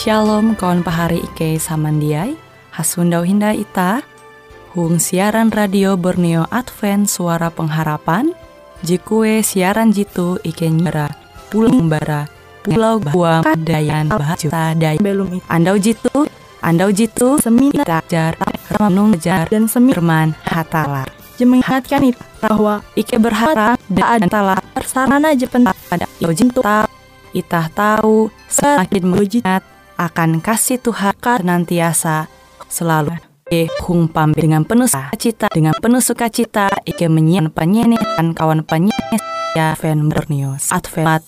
Shalom kawan pahari Ike Samandiai. Hasundau Hinda Ita. Hung siaran radio Borneo Advent Suara Pengharapan. Jikue siaran jitu Ike nyera Pulau Bara Pulau Buang Dayan Bahajuta Day Belum Andau jitu. Andau jitu. Semi Jar Ramanung Jar Dan Semirman Hatalar Jemengatkan itu bahwa Ike berharap dan antara sarana jepen pada jitu Itah tahu. Semakin mujizat akan kasih Tuhan senantiasa selalu. Hung pam dengan penuh sukacita dengan penuh sukacita Ike menyian penyanyian kawan penyanyi ya fan Borneo Advent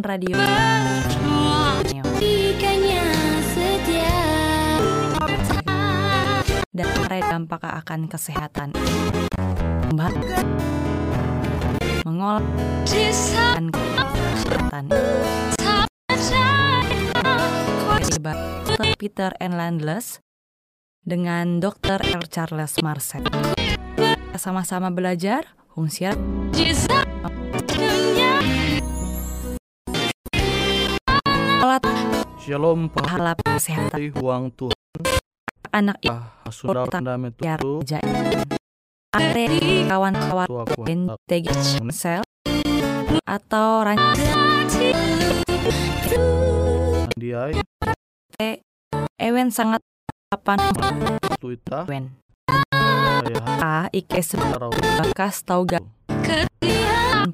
siaran radio dan dampak akan kesehatan Mbak mengolah dan kesehatan Dr. Peter N. Landless dengan Dr. L. Charles Marcel sama-sama belajar Hungsiar alat Shalom pahala kesehatan. Uang Tuhan. Anak sudah dame biar tu are kawan-kawan. NTG sel. Atau rancangan dia Ewen sangat kapan tu ita. Ewen. A Ike harau bekas tau gak?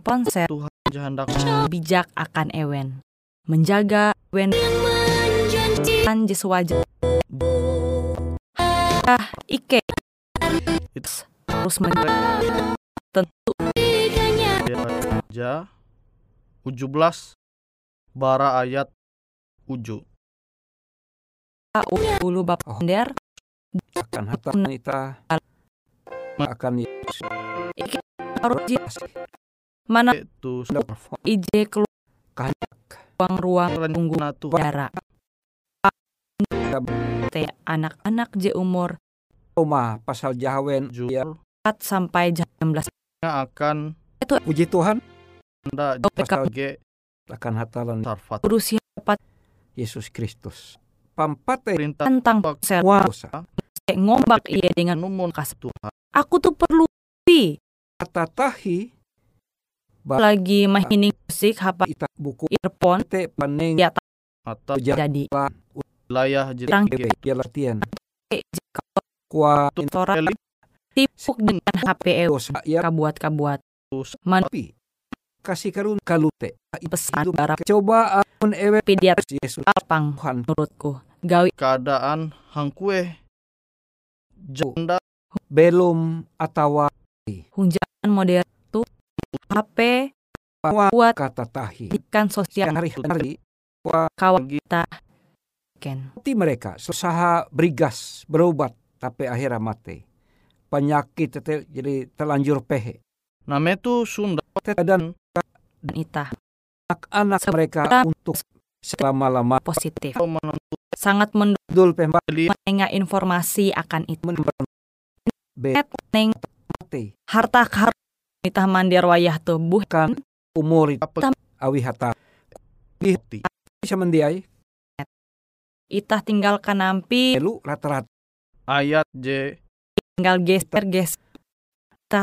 Ponsel Tuhan jahandak. Bijak akan Ewen menjaga Ewen kan wajah ah Ike itu terus men tentu Ja 17 bara ayat uju. ulu bap Oh. der akan harta ita akan Yesus harus mana Itu ije keluar Kanyak. Ruang-ruang tunggu udara. Teh anak-anak je umur Roma pasal Jahawen ya 4 sampai jam 16 akan puji Tuhan. Anda pasal G akan hatalan. Sarfat. Berusia dapat Yesus Kristus. Pampate perintah tentang sel ngombak iya dengan numun kas Tuhan. Aku tuh perlu pi. Kata tahi lagi mahining musik apa ita buku earphone te paneng Ya, atau jadi wilayah Terang. jadi ge latihan. Eh, kua Tora tipuk dengan HP dosa ya. kabuat-kabuat. Man tapi kasih karun kalute pesan barang coba amun ewe pidiat Yesus alpang menurutku gawi keadaan hangkue janda belum atau hunjangan modern HP buat kata tahi. ikan sosial hari-hari kawan lagi kita. Ken. Seperti mereka usaha berigas berobat tapi akhirnya mati. Penyakit tete jadi terlanjur pehe. Nama itu Sunda. Dan dan itah anak-anak mereka untuk selama-lama positif. Sangat dul pembali mendengar informasi akan itu. Harta karun itah mandir wayah tubuh kan? Umur itu awi hata. Bukti bisa mendiai. Itah tinggalkan nampi elu rata-rata. Ayat J. Tinggal geser geser.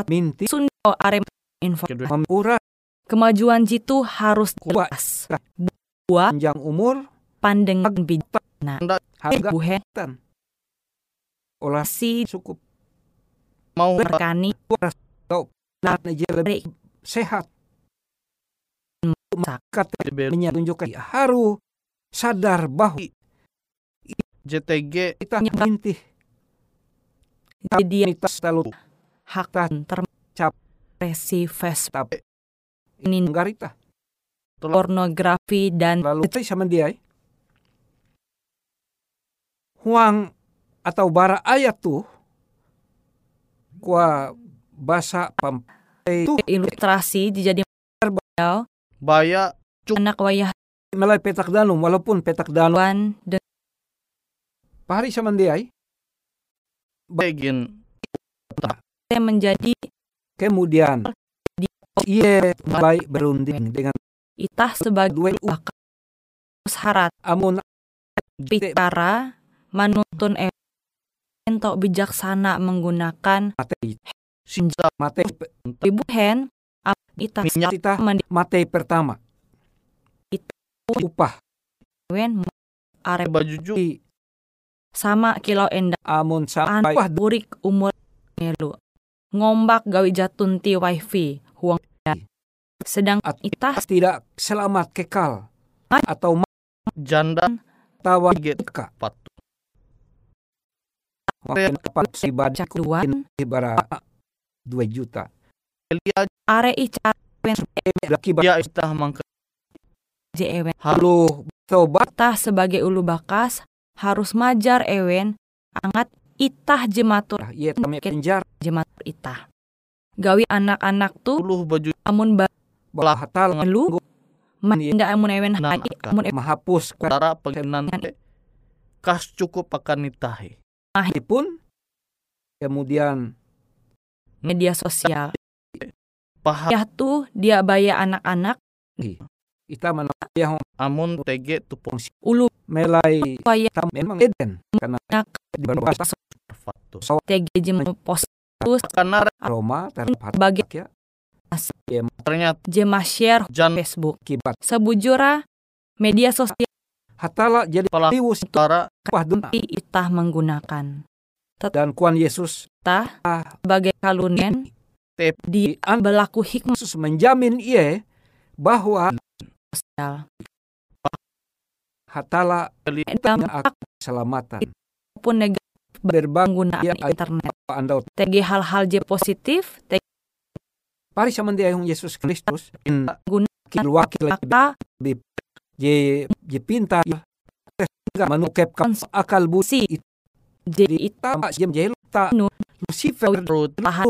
Minti. Sunda arem info kedua. Memurah kemajuan jitu harus Kuat. jelas. Buah panjang umur. Pandangan bijak harga. Buhen olah. Si cukup. Mau berkani nah aja lebih sehat. Kata menunjukkan harus sadar bahwa JTG kita mintih. Jadi kita selalu hak tercap resi Facebook tapi ini garita. Pornografi dan lalu itu sama dia eh. Huang atau bara ayat tuh kua bahasa pam itu ilustrasi jadi beliau baya anak wayah melai petak danum walaupun petak danum wan dan pahari sama dia eh. begin menjadi kemudian iya mulai berunding dengan itah sebagai dua syarat. Amun bicara menuntun e- ento bijaksana menggunakan sinta mate ibu hen. Minyak. kita mandi mate pertama. Itu. upah. Wen arep. Baju ju di sama kilau endah amun sampai burik umur melu. Ngombak gawi jatun ti wifi. Huang sedang At- itah. tidak selamat kekal. Atau janda. Tawa get ka pat Makin tepat si baca cak duan ibarat 2 juta. Are icar Laki ya istah mangka je ewen halu tobat itah sebagai ulu bakas harus majar ewen angat itah jematur. Ya kami penjar jematur itah. Gawi anak-anak tuh puluh baju amun balah hatal. lu? Mandak amun ewen Nah, hai amun ewen. Mahapus tara pengenan kas cukup akan nitahi pun kemudian media sosial. Paham. Ya tuh dia baya anak-anak. Kita menayah amun tege tupung ulu. Melai tam memang eden. Karena Nak. di berbahasa fatu tg jem post karena Roma terhadap bagi ya. Ternyata jema share jan Facebook. Kibat. Sebujura media sosial hatala jadi pala liwus tara kapah duna. Itah menggunakan dan kuan Yesus tah sebagai kalunen Tep. di berlaku hikmah Yesus menjamin ia bahwa hatala dalam keselamatan. pun negatif berbang penggunaan Ya, internet. anda TG hal-hal je positif TG pari sama dia Yesus Kristus in Guna- wakil maka je je pintar sehingga menukepkan akal budi itu ita jem jelu ta Nu- Lucifer tahan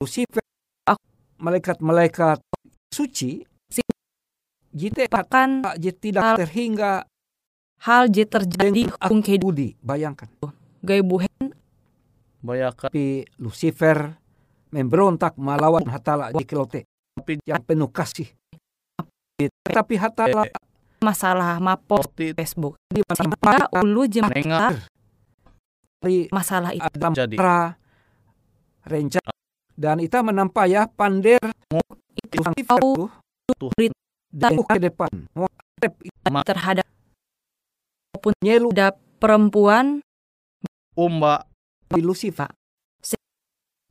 Lucifer. Ak- malaikat-malaikat suci. Si- jite bahkan tidak terhingga. hal je terjadi kehidupan budi bayangkan. Gaya buhen. Bayakan. tapi Lucifer memberontak melawan hatala di kelote Tapi yang penuh kasih. Tetapi hatala masalah mapo Poti Facebook. Di Pada ulu jem Nengah. Dari masalah itu. Adam Jadi. rencana dan kita menampaya pander itu tahu. Tuh. Dan ke depan. Terhadap nyelu ada perempuan. Umba.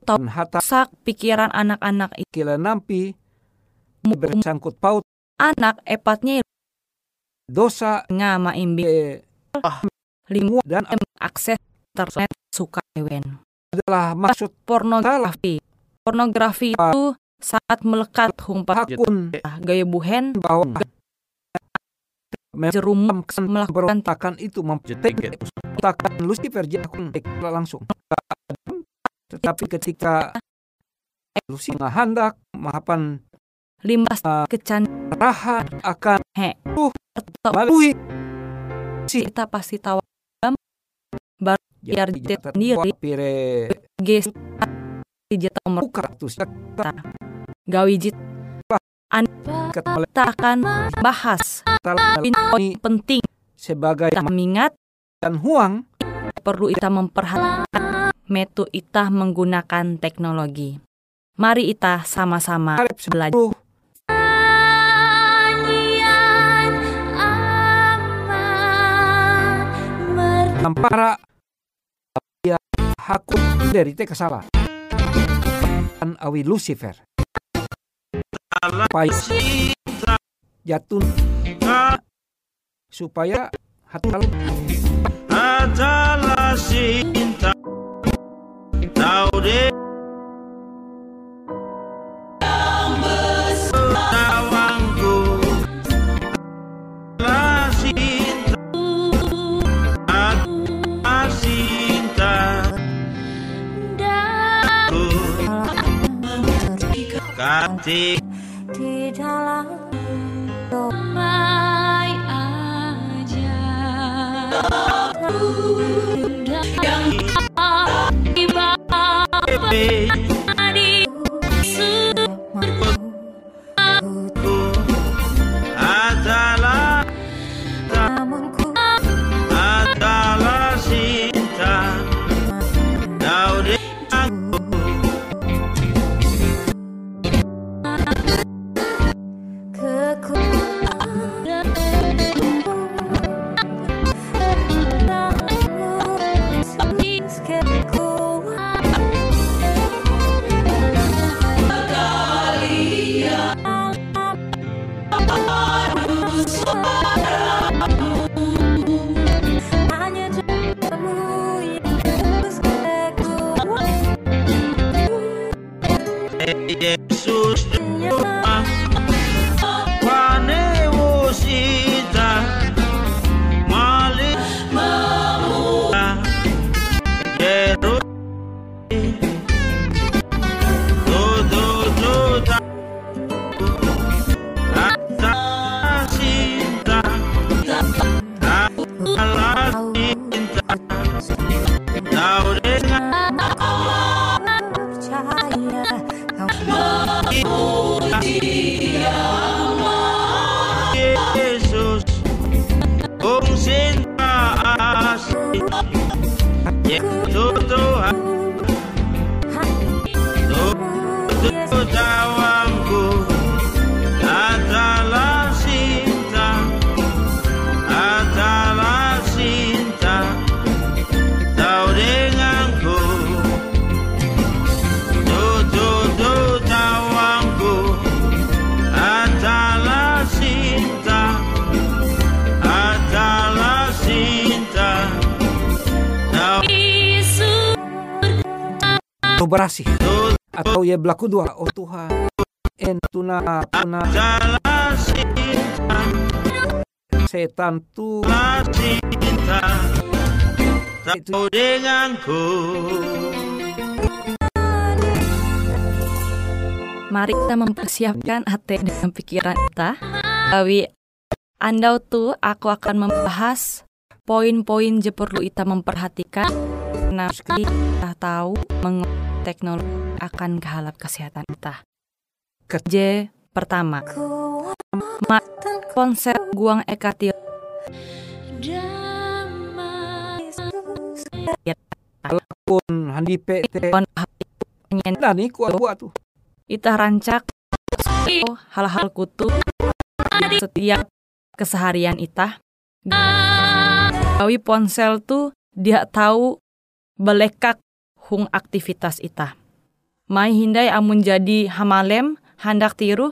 Tahu. dan hata sak pikiran anak-anak itu. Kila nampi. Bersangkut paut. Anak epatnya dosa. Ngama imbi eh, limu dan akses internet suka ewen adalah maksud pornografi. pornografi itu saat melekat humpa hakun. Gaya buhen. Bahwa jerum melakukan melakukan berontakan itu Jadi mempertakan Lucifer jakun. Langsung. Tetapi ketika Lucifer hendak mahapan limbas Ah. kecan raha akan atau melalui kita pasti tahu Biar dia sendiri. pire ges jeta umur buka tuh gawiji kat oleh kita akan bahas ini poin penting. sebagai mengingat dan huang. perlu kita memperhatikan metu kita menggunakan teknologi. Mari kita sama-sama belajar. seluruh para ya hakun dari te kesalah dan awi Lucifer. Supaya jatuh supaya hati adalah cinta Kau deh Katik di dalam domai aja. Yang tiba Tawangku Adalah cinta Adalah cinta Kau denganku. Tuh tawangku Adalah cinta Adalah cinta Kau tuh atau ya berlaku dua. Oh Tuhan. En tuna setan tu. Cinta Tahu denganku. Mari kita mempersiapkan hati dan pikiran kita. Awi andau tuh aku akan membahas poin-poin je perlu kita memperhatikan. Karena kita tahu meng teknologi akan kehalap kesehatan kita. J pertama, ma konsep guang ekatil pun handi on nah ni kuat buat tu Ita rancak hal-hal kutu setiap keseharian Ita. Gawi ponsel tuh dia tahu belekak hung aktivitas Ita. Mai hindai amun jadi hamalem handak tiru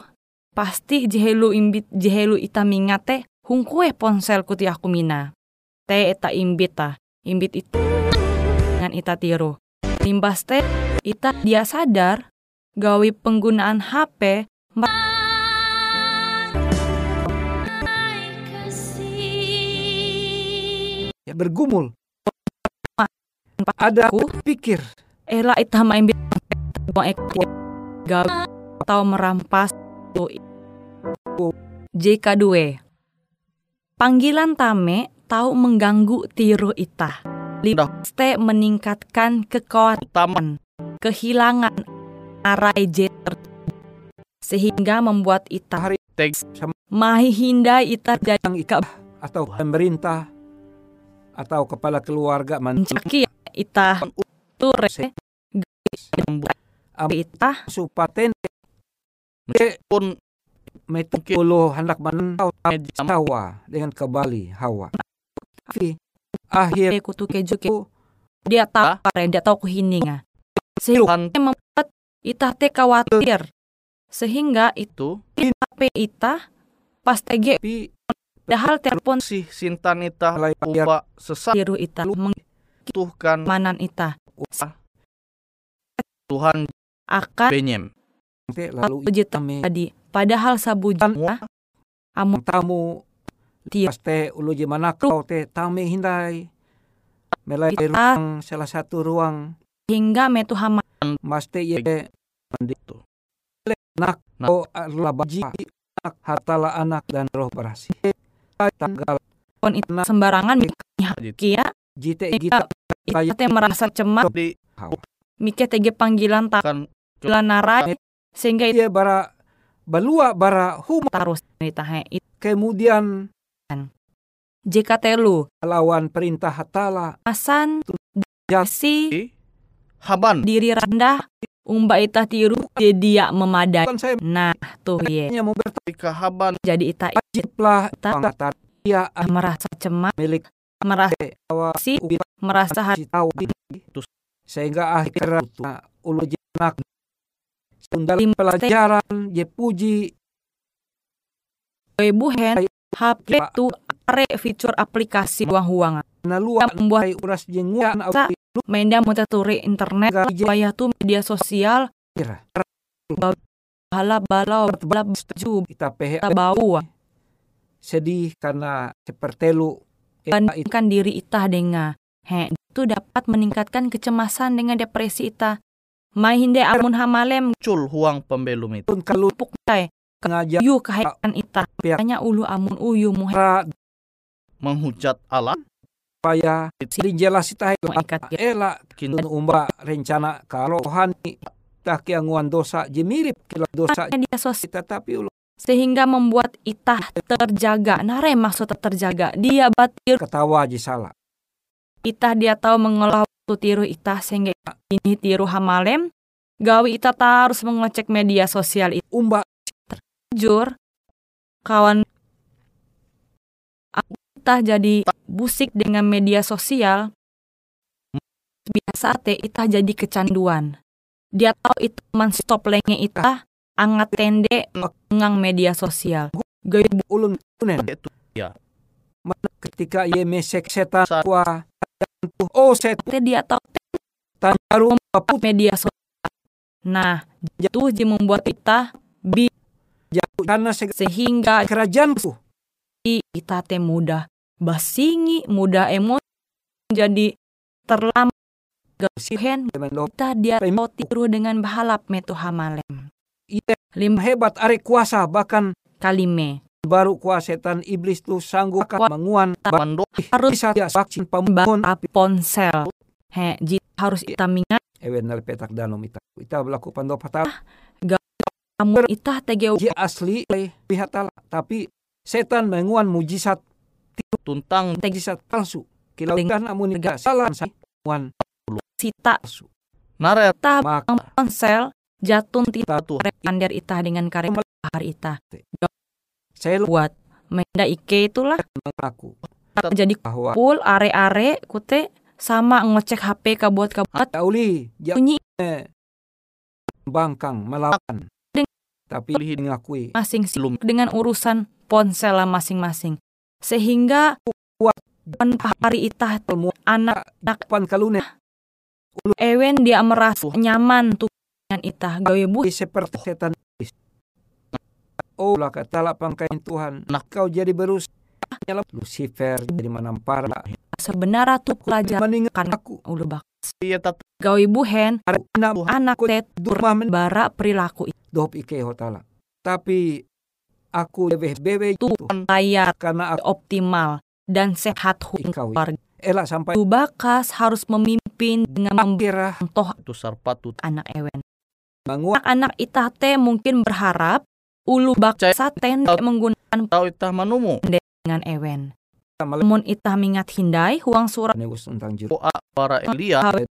pasti jehelu imbit jehelu Ita mingate hung kue ponsel kuti aku mina. Te eta imbit ta, imbit itu dengan Ita tiru. Limbas teh Ita dia sadar gawi penggunaan HP ya bergumul ada Aku? pikir ela ita main atau merampas tu JK2 Panggilan tame tahu mengganggu tiru ita. Lipste meningkatkan kekuatan, kehilangan arai J ter- sehingga membuat ita hari Teg mahi hindai ita jadi yang ikut atau pemerintah atau kepala keluarga mencaki ita ture Am- ita supaten pun metu puluh hendak menentau Hawa dengan kembali Hawa. Tapi akhir kutu keju ke dia tahu kare dia tahu kuhininga. Sehingga membuat ita teh khawatir. Sehingga itu. HP ita pas tege padahal telepon si Mulai bayar. upa sesat tiru ita Tuhan. mengmanan ita Tuhan akan benyem teh lalu uji kami tadi. Padahal sabujan Wah. amun tamu. Tiap. pas teh ulu je mana kau teh tame hindai. Melai ruang salah satu ruang. Hingga metu hama mas teh ye. Itu nak Nak. oh adalah baji anak hartala anak dan roh berasi tanggal. Pon itu sembarangan Gitu. kia jite ita kita ita teh merasa cemas mikir tege panggilan tak narai sehingga ia bara balua bara hum tarus ita he itu. Kemudian jika telu lawan perintah hatala. Asan jat- si haban. diri rendah umba ita tiru jadi dia memadai. Nah tuh ye hanya mau bertanya. Jika haban. Jadi ita wajiblah Ta- pangkatan dia merasa cemas milik. merasa awal si merasa hati tahu. sehingga akhirnya ulu jenak sundal Lim- pelajaran je puji. Ibu hen HP tu are fitur aplikasi huang-huangan na luar membuat uras jenguan Menda mau turi internet supaya tuh media sosial. Bala balau bala baju kita pehe bau sedih karena seperti lu bandingkan diri ita dengan he itu dapat meningkatkan kecemasan dengan depresi ita mai hinde amun hamalem muncul huang pembelum itu. Pun kalau puk tay ngajar yu kahaikan ita. Pihak. hanya ulu amun uyu muhe. Ra menghujat Allah. Supaya jadi jelas kita ikat ela kini dan umba rencana kalau hani tak kianguan dosa je mirip kila dosa media sosial kita tapi ulo sehingga membuat ita terjaga. Nare maksud terjaga? Dia batir. Ketawa je salah ita dia tahu mengolah waktu tiru ita sehingga ini tiru hamalem gawi ita ta harus mengecek media sosial itu umba. jujur kawan aku ita jadi busik dengan media sosial. Biasa teh ita jadi kecanduan. Dia tahu itu man stop lenge ita angat tende ngang media sosial. Gawe ulun tunen Mana ketika ye mesek setan wa oh set dia tahu tanyaru paput media sosial. Nah, itu je membuat kita bi Jauh karena sehingga kerajaanku. kita teh mudah basingi, mudah emosi jadi terlambat doa kita dia tiru dengan bahalap metu hamalem. Iya, Lim hebat are kuasa bahkan kalime baru kuasa setan iblis tuh sanggup menguan Mando harus bisa dia vaksin pembangun api. ponsel. He, jit harus kita mingat. Ewen dari petak danom ita ita berlaku pando patah. Kamu itah tege ji asli oleh pihak tala. Tapi setan menguan mujizat tuntang. mujizat palsu. Kilau kan namun tidak salah saya menguan sita. palsu. Naret. Ta maka ponsel jatun tita tatu. rekander itah dengan karya hari itah saya buat menda ike itulah. Mengaku jadi bahwa full are-are kute sama ngecek HP kabuat kabuat Tauli ya bunyi. Bangkang melawan. Tapi mengakui masing sih Belum. dengan urusan ponsel masing-masing. Sehingga Kuat. pan hari itah anak pan kalune ewen dia merasa nyaman tuh dengan itah. Gawe bu seperti setan. Oh lah kata lah pangkain Tuhan. Nah. kau jadi berus Lucifer jadi manampara sebenarnya tuh pelajar meninggalkan kan aku. ulu bak iya tatu gawe buhen Karena anak tet rumah men bara perilaku itu dop ike hotala tapi aku lebih bebe itu. Layar karena aku optimal dan sehat keluarga. elak sampai Bakas harus memimpin dengan kira membentuk tu sarpatu anak ewen. menguat Anak-anak itah teh mungkin berharap ulu baksa tende menggunakan tau itah manumu? dengan ewen. Namun itah mingat hindai huang surat negus tentang juru. Doa para Elia. Hawet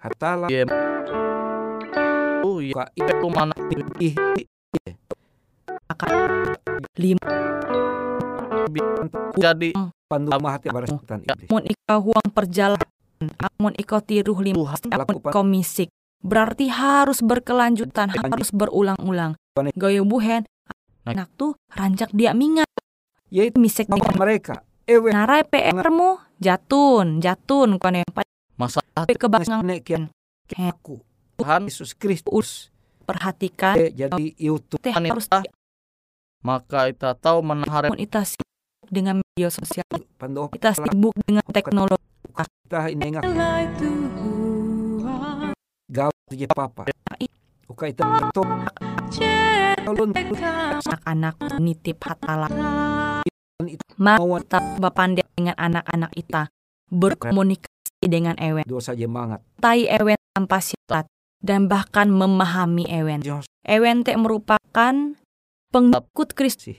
hatala Iya. oh iya. Ka itu mana ih jadi pandu mahati baras setan iblis Amun ika huang perjalanan, amun iko tiruh lima, amun iko misik. Berarti harus berkelanjutan, harus berulang-ulang. Pane- Gaya buhen, anak tuh rancak dia mingat. yaitu sama mereka. Ewe Narai PR mu jatun, jatun kone masa nek kian aku Tuhan Yesus Kristus. Perhatikan. Eh, jadi YouTube teh harus maka ita tahu menahare amun ita sibuk dengan media sosial, kita sibuk dengan teknologi. kita ini ngak gaw je papa uka ulun Anak-anak nitip hatala. itu Mau bapandai dengan anak-anak ita. Berkomunikasi dengan ewen. dosa je mangat Tai ewen tanpa syarat dan bahkan memahami ewen. Ewen teh merupakan pengikut Kristus. Sih.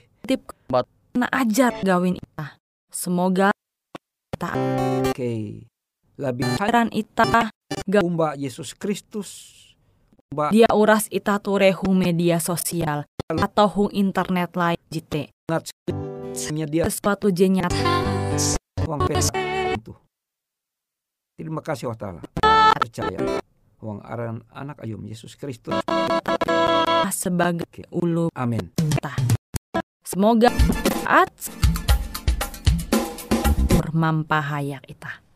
Na ajar gawin ita. Semoga oke. Lebih heran ita umba Yesus Kristus dia uras ita ture hung media sosial atau hung internet lain jite. Sesuatu jenyat uang pesa itu. Terima kasih wa ta'ala. Percaya. Uang aran anak ayum Yesus Kristus. Sebagai ulu amin. Semoga saat bermampahayak ita.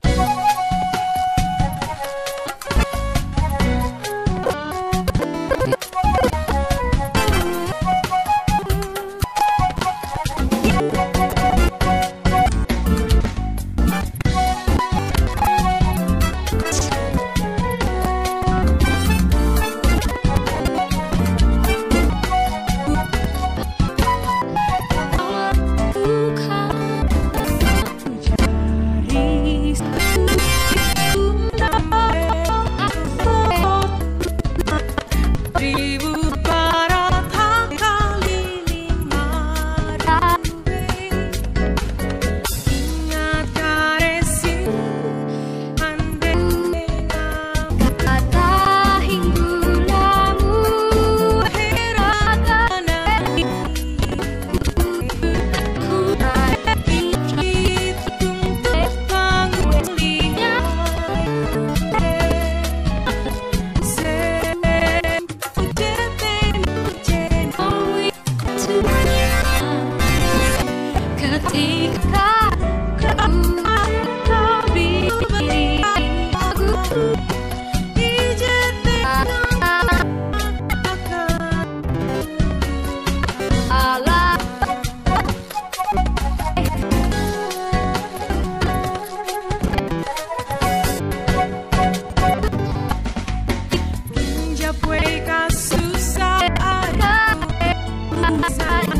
inside.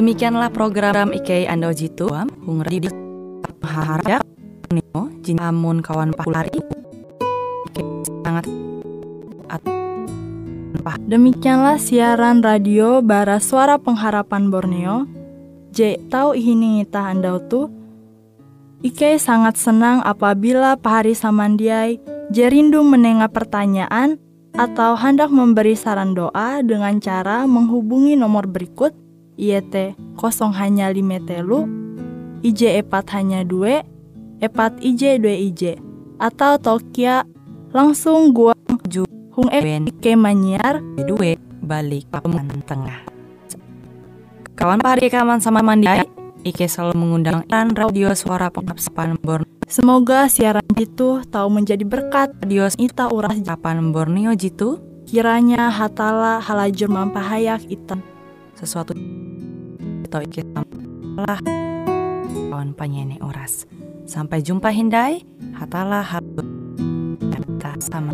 Demikianlah program Ike Ando Jitu Hung Radio Harap Nino Jin Amun kawan pahulari Ike sangat at Demikianlah siaran radio Bara Suara Pengharapan Borneo. J tahu ini ngita andau tu. Ike sangat senang apabila Pahari Samandiai jerindu menengah pertanyaan atau hendak memberi saran doa dengan cara menghubungi nomor berikut IET 0 hanya 5 telu IJ epat hanya 2 epat IJ 2 IJ atau Tokia langsung gua Ju hung e Ben Ike Manyar Due balik paman tengah. Kawan pahari kaman sama mandi Ike selalu mengundang Ran Radio Suara Pengharapan Borneo Semoga siaran itu tahu menjadi berkat. Radio Ita uras Japan Borneo Jitu. Kiranya hatala halajur mampahayak ita. Sesuatu atau Ike lah. Kawan penyanyi oras sampai jumpa hindai. Hatalah hal kita sama